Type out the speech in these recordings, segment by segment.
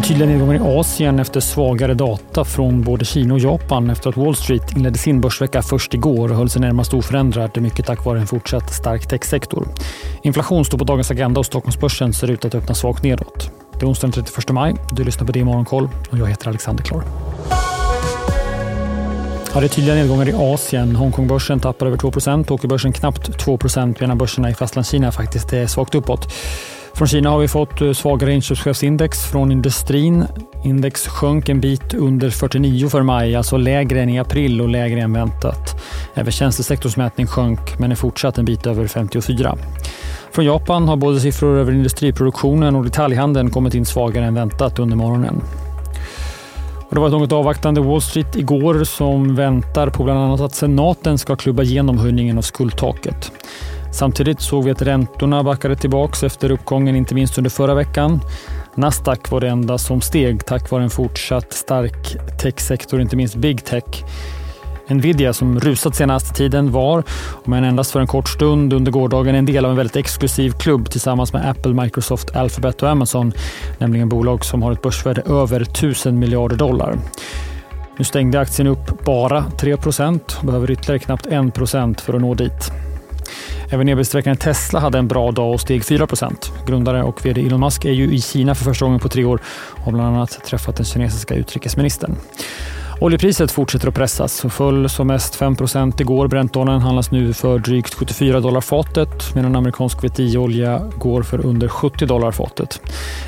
Det är tydliga nedgångar i Asien efter svagare data från både Kina och Japan efter att Wall Street inledde sin börsvecka först igår och höll sig närmast oförändrad, mycket tack vare en fortsatt stark techsektor. Inflation står på dagens agenda och Stockholmsbörsen ser ut att öppna svagt nedåt. Det är onsdagen den 31 maj. Du lyssnar på det i Morgonkoll och jag heter Alexander Klar. Ja, det är tydliga nedgångar i Asien. Hongkongbörsen tappar över 2% Tokyobörsen knappt 2% medan börserna i Fastlandskina faktiskt är svagt uppåt. Från Kina har vi fått eh, svagare inköpschefsindex från industrin. Index sjönk en bit under 49 för maj, alltså lägre än i april och lägre än väntat. Även tjänstesektorsmätning sjönk, men är fortsatt en bit över 54. Från Japan har både siffror över industriproduktionen och detaljhandeln kommit in svagare än väntat under morgonen. Och det var ett något avvaktande Wall Street igår som väntar på bland annat att senaten ska klubba igenom höjningen av skuldtaket. Samtidigt såg vi att räntorna backade tillbaka efter uppgången, inte minst under förra veckan. Nasdaq var det enda som steg tack vare en fortsatt stark techsektor, inte minst big tech. Nvidia som rusat senaste tiden var, om än endast för en kort stund under gårdagen, en del av en väldigt exklusiv klubb tillsammans med Apple, Microsoft, Alphabet och Amazon, nämligen bolag som har ett börsvärde över 1000 miljarder dollar. Nu stängde aktien upp bara 3 och behöver ytterligare knappt 1% för att nå dit. Även e Tesla hade en bra dag och steg 4% Grundare och vd Elon Musk är ju i Kina för första gången på tre år och har bland annat träffat den kinesiska utrikesministern. Oljepriset fortsätter att pressas och föll som mest 5% igår. Brentoljan handlas nu för drygt 74 dollar fatet medan amerikansk VTI-olja går för under 70 dollar fatet.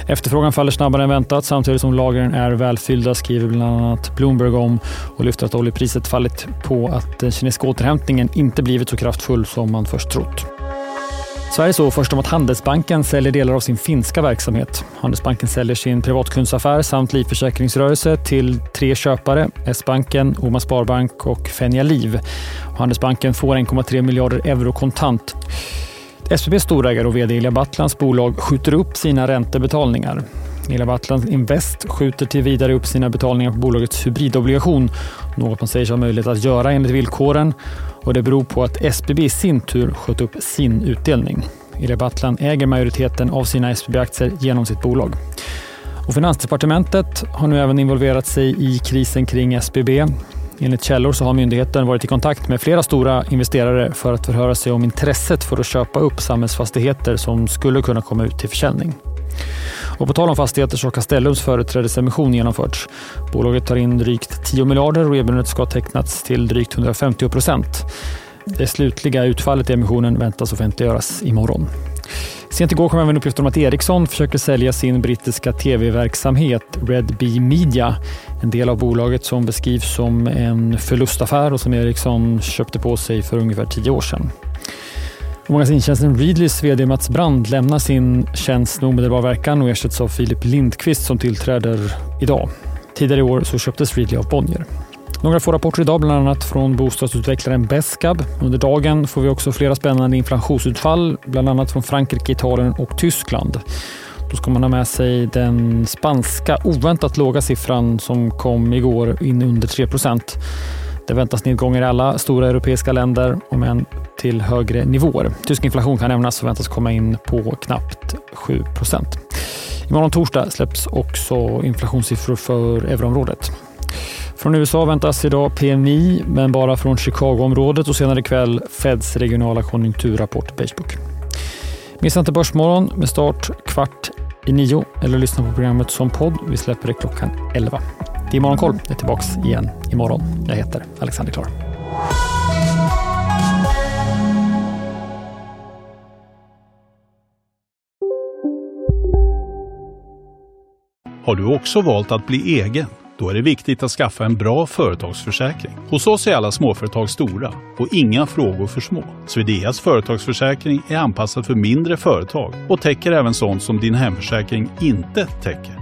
Efterfrågan faller snabbare än väntat samtidigt som lagren är välfyllda skriver bland annat Bloomberg om och lyfter att oljepriset fallit på att den kinesiska återhämtningen inte blivit så kraftfull som man först trott. Sverige såg först om att Handelsbanken säljer delar av sin finska verksamhet. Handelsbanken säljer sin privatkundsaffär samt livförsäkringsrörelse till tre köpare, S-banken, Oma Sparbank och Fenja Liv. Handelsbanken får 1,3 miljarder euro kontant. SBBs storägare och vd Ilja Battlands bolag skjuter upp sina räntebetalningar. Ilja Battlan Invest skjuter till vidare upp sina betalningar på bolagets hybridobligation, något man säger sig ha möjlighet att göra enligt villkoren och det beror på att SBB i sin tur sköt upp sin utdelning. I Battlan äger majoriteten av sina SBB-aktier genom sitt bolag. Och Finansdepartementet har nu även involverat sig i krisen kring SBB. Enligt källor så har myndigheten varit i kontakt med flera stora investerare för att förhöra sig om intresset för att köpa upp samhällsfastigheter som skulle kunna komma ut till försäljning. Och på tal om fastigheter så har Castellums företrädesemission genomförts. Bolaget tar in drygt 10 miljarder och erbjudandet ska ha tecknats till drygt 150 procent. Det slutliga utfallet i emissionen väntas offentliggöras imorgon. Sent igår kom även uppgifter om att Ericsson försöker sälja sin brittiska tv-verksamhet Red Bee Media. En del av bolaget som beskrivs som en förlustaffär och som Ericsson köpte på sig för ungefär tio år sedan. Magasintjänsten Readlys VD Mats Brand lämnar sin tjänst med omedelbar verkan och ersätts av Filip Lindqvist som tillträder idag. Tidigare i år så köptes Readly av Bonnier. Några få rapporter idag, bland annat från bostadsutvecklaren Besqab. Under dagen får vi också flera spännande inflationsutfall, bland annat från Frankrike, Italien och Tyskland. Då ska man ha med sig den spanska oväntat låga siffran som kom igår in under 3 det väntas nedgångar i alla stora europeiska länder, om än till högre nivåer. Tysk inflation kan nämnas och väntas komma in på knappt 7 procent. Imorgon torsdag släpps också inflationssiffror för euroområdet. Från USA väntas idag PMI, men bara från Chicagoområdet och senare ikväll Feds regionala konjunkturrapport Pagebook. Missa inte Börsmorgon med start kvart i nio eller lyssna på programmet som podd. Vi släpper det klockan 11. Det är Morgonkoll. Jag är tillbaka igen imorgon. Jag heter Alexander Klar. Har du också valt att bli egen? Då är det viktigt att skaffa en bra företagsförsäkring. Hos oss är alla småföretag stora och inga frågor för små. Swedeas företagsförsäkring är anpassad för mindre företag och täcker även sånt som din hemförsäkring inte täcker.